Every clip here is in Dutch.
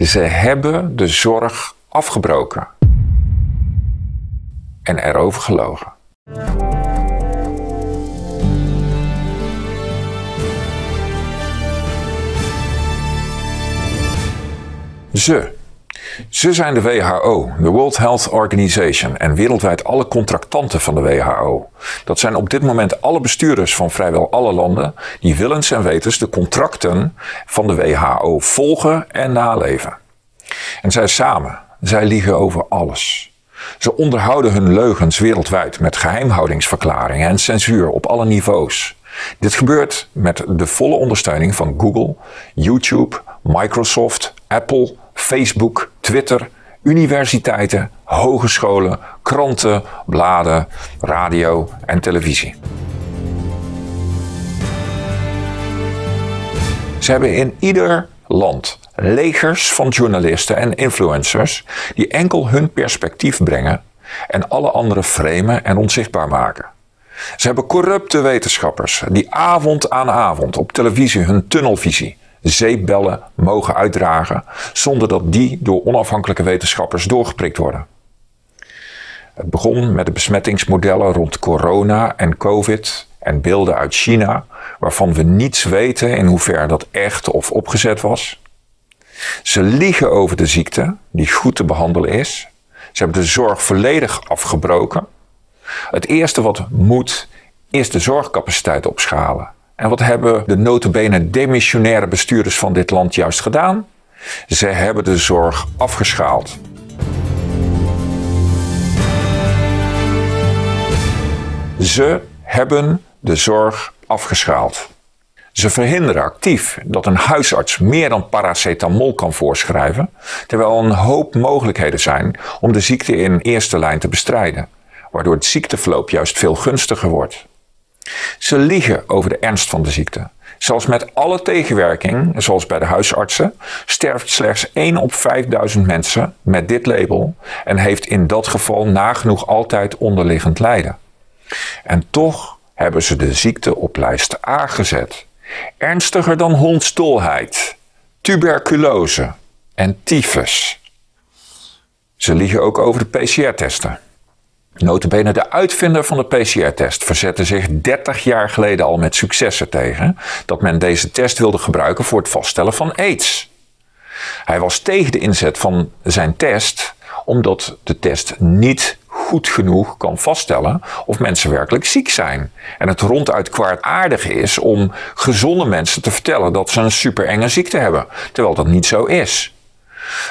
Ze hebben de zorg afgebroken en erover gelogen. Ze. Ze zijn de WHO, de World Health Organization en wereldwijd alle contractanten van de WHO. Dat zijn op dit moment alle bestuurders van vrijwel alle landen die willens en wetens de contracten van de WHO volgen en naleven. En zij samen, zij liegen over alles. Ze onderhouden hun leugens wereldwijd met geheimhoudingsverklaringen en censuur op alle niveaus. Dit gebeurt met de volle ondersteuning van Google, YouTube, Microsoft, Apple, Facebook, Twitter, universiteiten, hogescholen, kranten, bladen, radio en televisie. Ze hebben in ieder land legers van journalisten en influencers die enkel hun perspectief brengen en alle anderen framen en onzichtbaar maken. Ze hebben corrupte wetenschappers die avond aan avond op televisie hun tunnelvisie, zeepbellen mogen uitdragen zonder dat die door onafhankelijke wetenschappers doorgeprikt worden. Het begon met de besmettingsmodellen rond corona en COVID en beelden uit China, waarvan we niets weten in hoeverre dat echt of opgezet was. Ze liegen over de ziekte, die goed te behandelen is. Ze hebben de zorg volledig afgebroken. Het eerste wat moet, is de zorgcapaciteit opschalen. En wat hebben de notabene demissionaire bestuurders van dit land juist gedaan? Ze hebben de zorg afgeschaald. Ze hebben de zorg afgeschaald. Ze verhinderen actief dat een huisarts meer dan paracetamol kan voorschrijven, terwijl er een hoop mogelijkheden zijn om de ziekte in eerste lijn te bestrijden, waardoor het ziekteverloop juist veel gunstiger wordt. Ze liegen over de ernst van de ziekte. Zelfs met alle tegenwerking, zoals bij de huisartsen, sterft slechts 1 op 5000 mensen met dit label en heeft in dat geval nagenoeg altijd onderliggend lijden. En toch hebben ze de ziekte op lijst A gezet. Ernstiger dan hondstolheid, tuberculose en tyfus. Ze liegen ook over de PCR-testen. Notabene de uitvinder van de PCR-test verzette zich 30 jaar geleden al met successen tegen dat men deze test wilde gebruiken voor het vaststellen van aids. Hij was tegen de inzet van zijn test omdat de test niet goed genoeg kan vaststellen of mensen werkelijk ziek zijn. En het ronduit kwaadaardig is om gezonde mensen te vertellen dat ze een super enge ziekte hebben, terwijl dat niet zo is.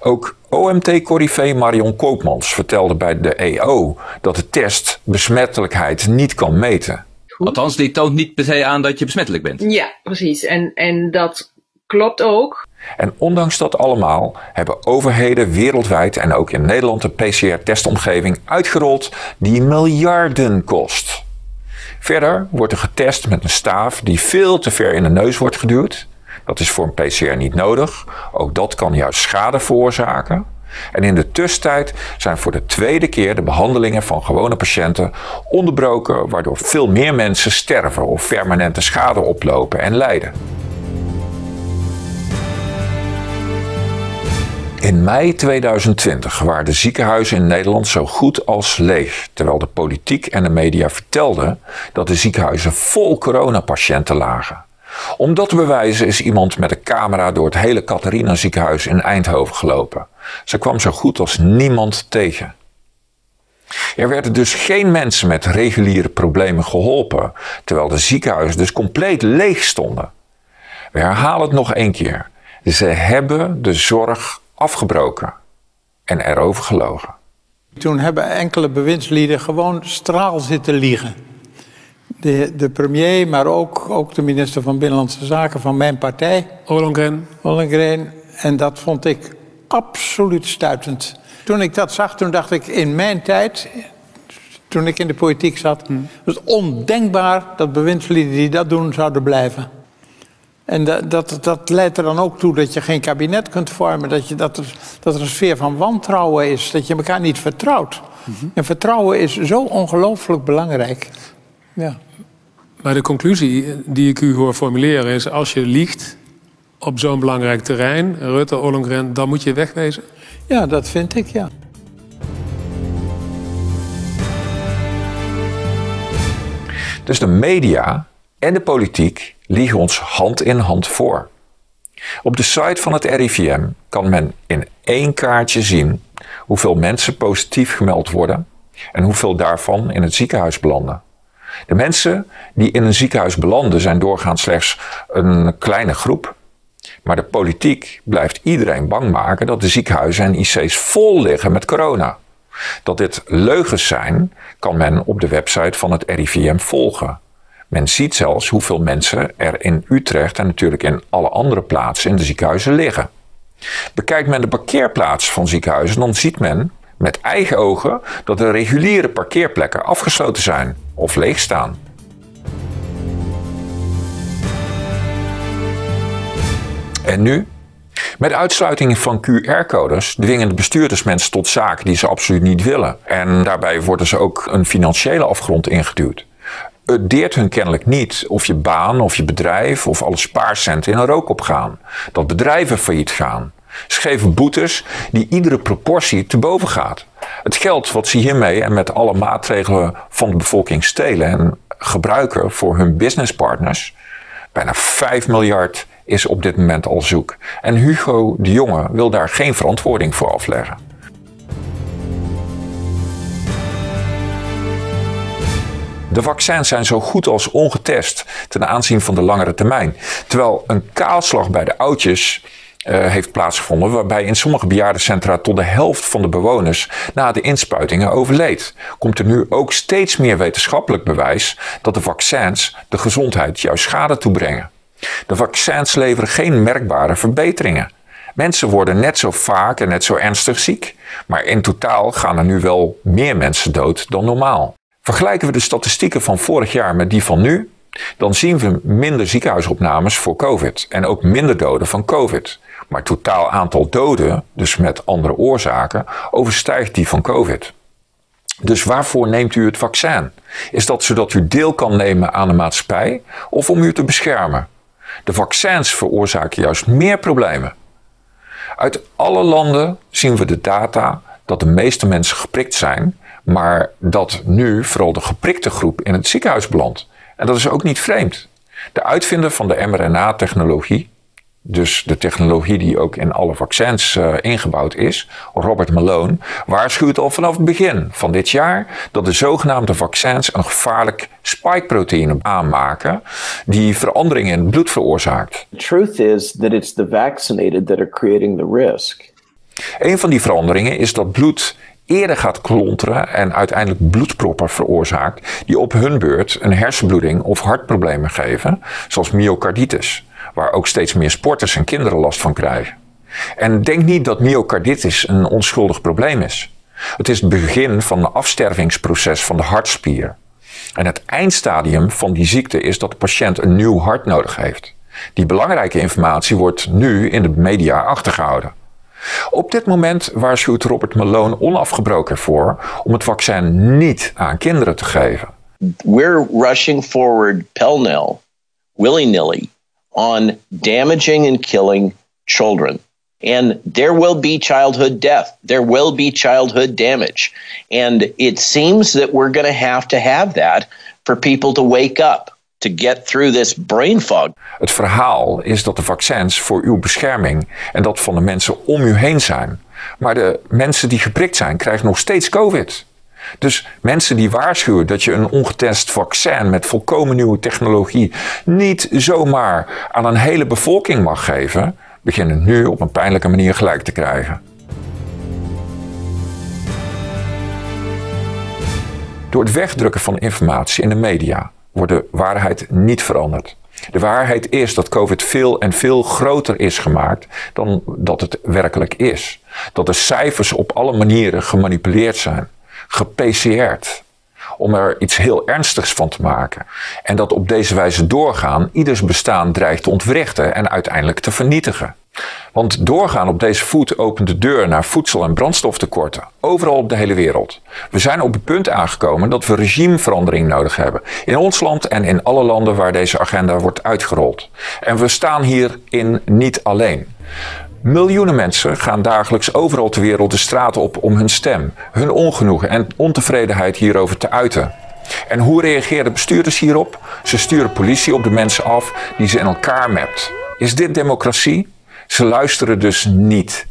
Ook OMT-corrivee Marion Koopmans vertelde bij de EO dat de test besmettelijkheid niet kan meten. Althans, die toont niet per se aan dat je besmettelijk bent. Ja, precies. En, en dat klopt ook. En ondanks dat allemaal hebben overheden wereldwijd en ook in Nederland een PCR-testomgeving uitgerold die miljarden kost. Verder wordt er getest met een staaf die veel te ver in de neus wordt geduwd. Dat is voor een PCR niet nodig. Ook dat kan juist schade veroorzaken. En in de tussentijd zijn voor de tweede keer de behandelingen van gewone patiënten onderbroken, waardoor veel meer mensen sterven of permanente schade oplopen en lijden. In mei 2020 waren de ziekenhuizen in Nederland zo goed als leeg, terwijl de politiek en de media vertelden dat de ziekenhuizen vol coronapatiënten lagen. Om dat te bewijzen is iemand met een camera door het hele Catharina ziekenhuis in Eindhoven gelopen. Ze kwam zo goed als niemand tegen. Er werden dus geen mensen met reguliere problemen geholpen, terwijl de ziekenhuizen dus compleet leeg stonden. We herhalen het nog één keer. Ze hebben de zorg afgebroken en erover gelogen. Toen hebben enkele bewindslieden gewoon straal zitten liegen. De, de premier, maar ook, ook de minister van Binnenlandse Zaken van mijn partij. Ollongren. Ollongren. En dat vond ik absoluut stuitend. Toen ik dat zag, toen dacht ik in mijn tijd, toen ik in de politiek zat, hmm. was het ondenkbaar dat bewindslieden die dat doen zouden blijven. En dat, dat, dat, leidt er dan ook toe dat je geen kabinet kunt vormen. Dat, je, dat, er, dat er een sfeer van wantrouwen is. Dat je elkaar niet vertrouwt. Mhm. En vertrouwen is zo ongelooflijk belangrijk. Ja. Maar de conclusie die ik u hoor formuleren is: als je liegt op zo'n belangrijk terrein, Rutte, Ollongren, dan moet je wegwezen? Ja, dat vind ik, ja. Dus de media en de politiek liegen ons hand in hand voor. Op de site van het RIVM kan men in één kaartje zien hoeveel mensen positief gemeld worden en hoeveel daarvan in het ziekenhuis belanden. De mensen die in een ziekenhuis belanden zijn doorgaans slechts een kleine groep. Maar de politiek blijft iedereen bang maken dat de ziekenhuizen en IC's vol liggen met corona. Dat dit leugens zijn, kan men op de website van het RIVM volgen. Men ziet zelfs hoeveel mensen er in Utrecht en natuurlijk in alle andere plaatsen in de ziekenhuizen liggen. Bekijkt men de parkeerplaatsen van ziekenhuizen, dan ziet men met eigen ogen dat de reguliere parkeerplekken afgesloten zijn of leeg staan. En nu? Met uitsluiting van QR-codes dwingen de bestuurders mensen tot zaken die ze absoluut niet willen. En daarbij worden ze ook een financiële afgrond ingeduwd. Het deert hun kennelijk niet of je baan of je bedrijf of alle spaarcenten in een rook opgaan. Dat bedrijven failliet gaan. Geven boetes die iedere proportie te boven gaat. Het geld wat ze hiermee en met alle maatregelen van de bevolking stelen en gebruiken voor hun businesspartners, bijna 5 miljard is op dit moment al zoek. En Hugo de Jonge wil daar geen verantwoording voor afleggen. De vaccins zijn zo goed als ongetest ten aanzien van de langere termijn. Terwijl een kaalslag bij de oudjes uh, heeft plaatsgevonden, waarbij in sommige bejaardencentra tot de helft van de bewoners na de inspuitingen overleed. Komt er nu ook steeds meer wetenschappelijk bewijs dat de vaccins de gezondheid juist schade toebrengen. De vaccins leveren geen merkbare verbeteringen. Mensen worden net zo vaak en net zo ernstig ziek, maar in totaal gaan er nu wel meer mensen dood dan normaal. Vergelijken we de statistieken van vorig jaar met die van nu, dan zien we minder ziekenhuisopnames voor COVID en ook minder doden van COVID. Maar totaal aantal doden, dus met andere oorzaken, overstijgt die van COVID. Dus waarvoor neemt u het vaccin? Is dat zodat u deel kan nemen aan de maatschappij of om u te beschermen? De vaccins veroorzaken juist meer problemen. Uit alle landen zien we de data dat de meeste mensen geprikt zijn, maar dat nu vooral de geprikte groep in het ziekenhuis belandt. En dat is ook niet vreemd. De uitvinder van de mRNA-technologie, dus de technologie die ook in alle vaccins uh, ingebouwd is, Robert Malone, waarschuwt al vanaf het begin van dit jaar dat de zogenaamde vaccins een gevaarlijk spike-proteïne aanmaken die veranderingen in het bloed veroorzaakt. The truth is that it's the vaccinated that are creating the risk. Een van die veranderingen is dat bloed eerder gaat klonteren en uiteindelijk bloedproppen veroorzaakt, die op hun beurt een hersenbloeding of hartproblemen geven, zoals myocarditis waar ook steeds meer sporters en kinderen last van krijgen. En denk niet dat myocarditis een onschuldig probleem is. Het is het begin van een afstervingsproces van de hartspier. En het eindstadium van die ziekte is dat de patiënt een nieuw hart nodig heeft. Die belangrijke informatie wordt nu in de media achtergehouden. Op dit moment waarschuwt Robert Malone onafgebroken voor om het vaccin niet aan kinderen te geven. We're rushing forward pell-mell, willy-nilly, on damaging and killing children. And there will be childhood death. There will be childhood damage. And it seems that we're going to have to have that for people to wake up. To get through this brain fog. Het verhaal is dat de vaccins voor uw bescherming en dat van de mensen om u heen zijn. Maar de mensen die geprikt zijn, krijgen nog steeds COVID. Dus mensen die waarschuwen dat je een ongetest vaccin met volkomen nieuwe technologie niet zomaar aan een hele bevolking mag geven, beginnen nu op een pijnlijke manier gelijk te krijgen. Door het wegdrukken van informatie in de media wordt de waarheid niet veranderd. De waarheid is dat COVID veel en veel groter is gemaakt dan dat het werkelijk is. Dat de cijfers op alle manieren gemanipuleerd zijn gepc'd. om er iets heel ernstigs van te maken. En dat op deze wijze doorgaan ieders bestaan dreigt te ontwrichten en uiteindelijk te vernietigen. Want doorgaan op deze voet opent de deur naar voedsel- en brandstoftekorten, overal op de hele wereld. We zijn op het punt aangekomen dat we regimeverandering nodig hebben. In ons land en in alle landen waar deze agenda wordt uitgerold. En we staan hierin niet alleen. Miljoenen mensen gaan dagelijks overal ter wereld de straat op om hun stem, hun ongenoegen en ontevredenheid hierover te uiten. En hoe reageren bestuurders hierop? Ze sturen politie op de mensen af die ze in elkaar mept. Is dit democratie? Ze luisteren dus niet.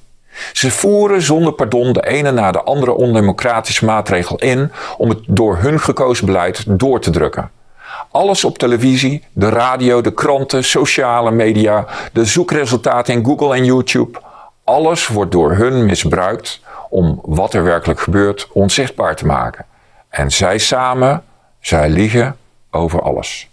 Ze voeren zonder pardon de ene na de andere ondemocratische maatregel in om het door hun gekozen beleid door te drukken. Alles op televisie, de radio, de kranten, sociale media, de zoekresultaten in Google en YouTube. Alles wordt door hun misbruikt om wat er werkelijk gebeurt onzichtbaar te maken. En zij samen, zij liegen over alles.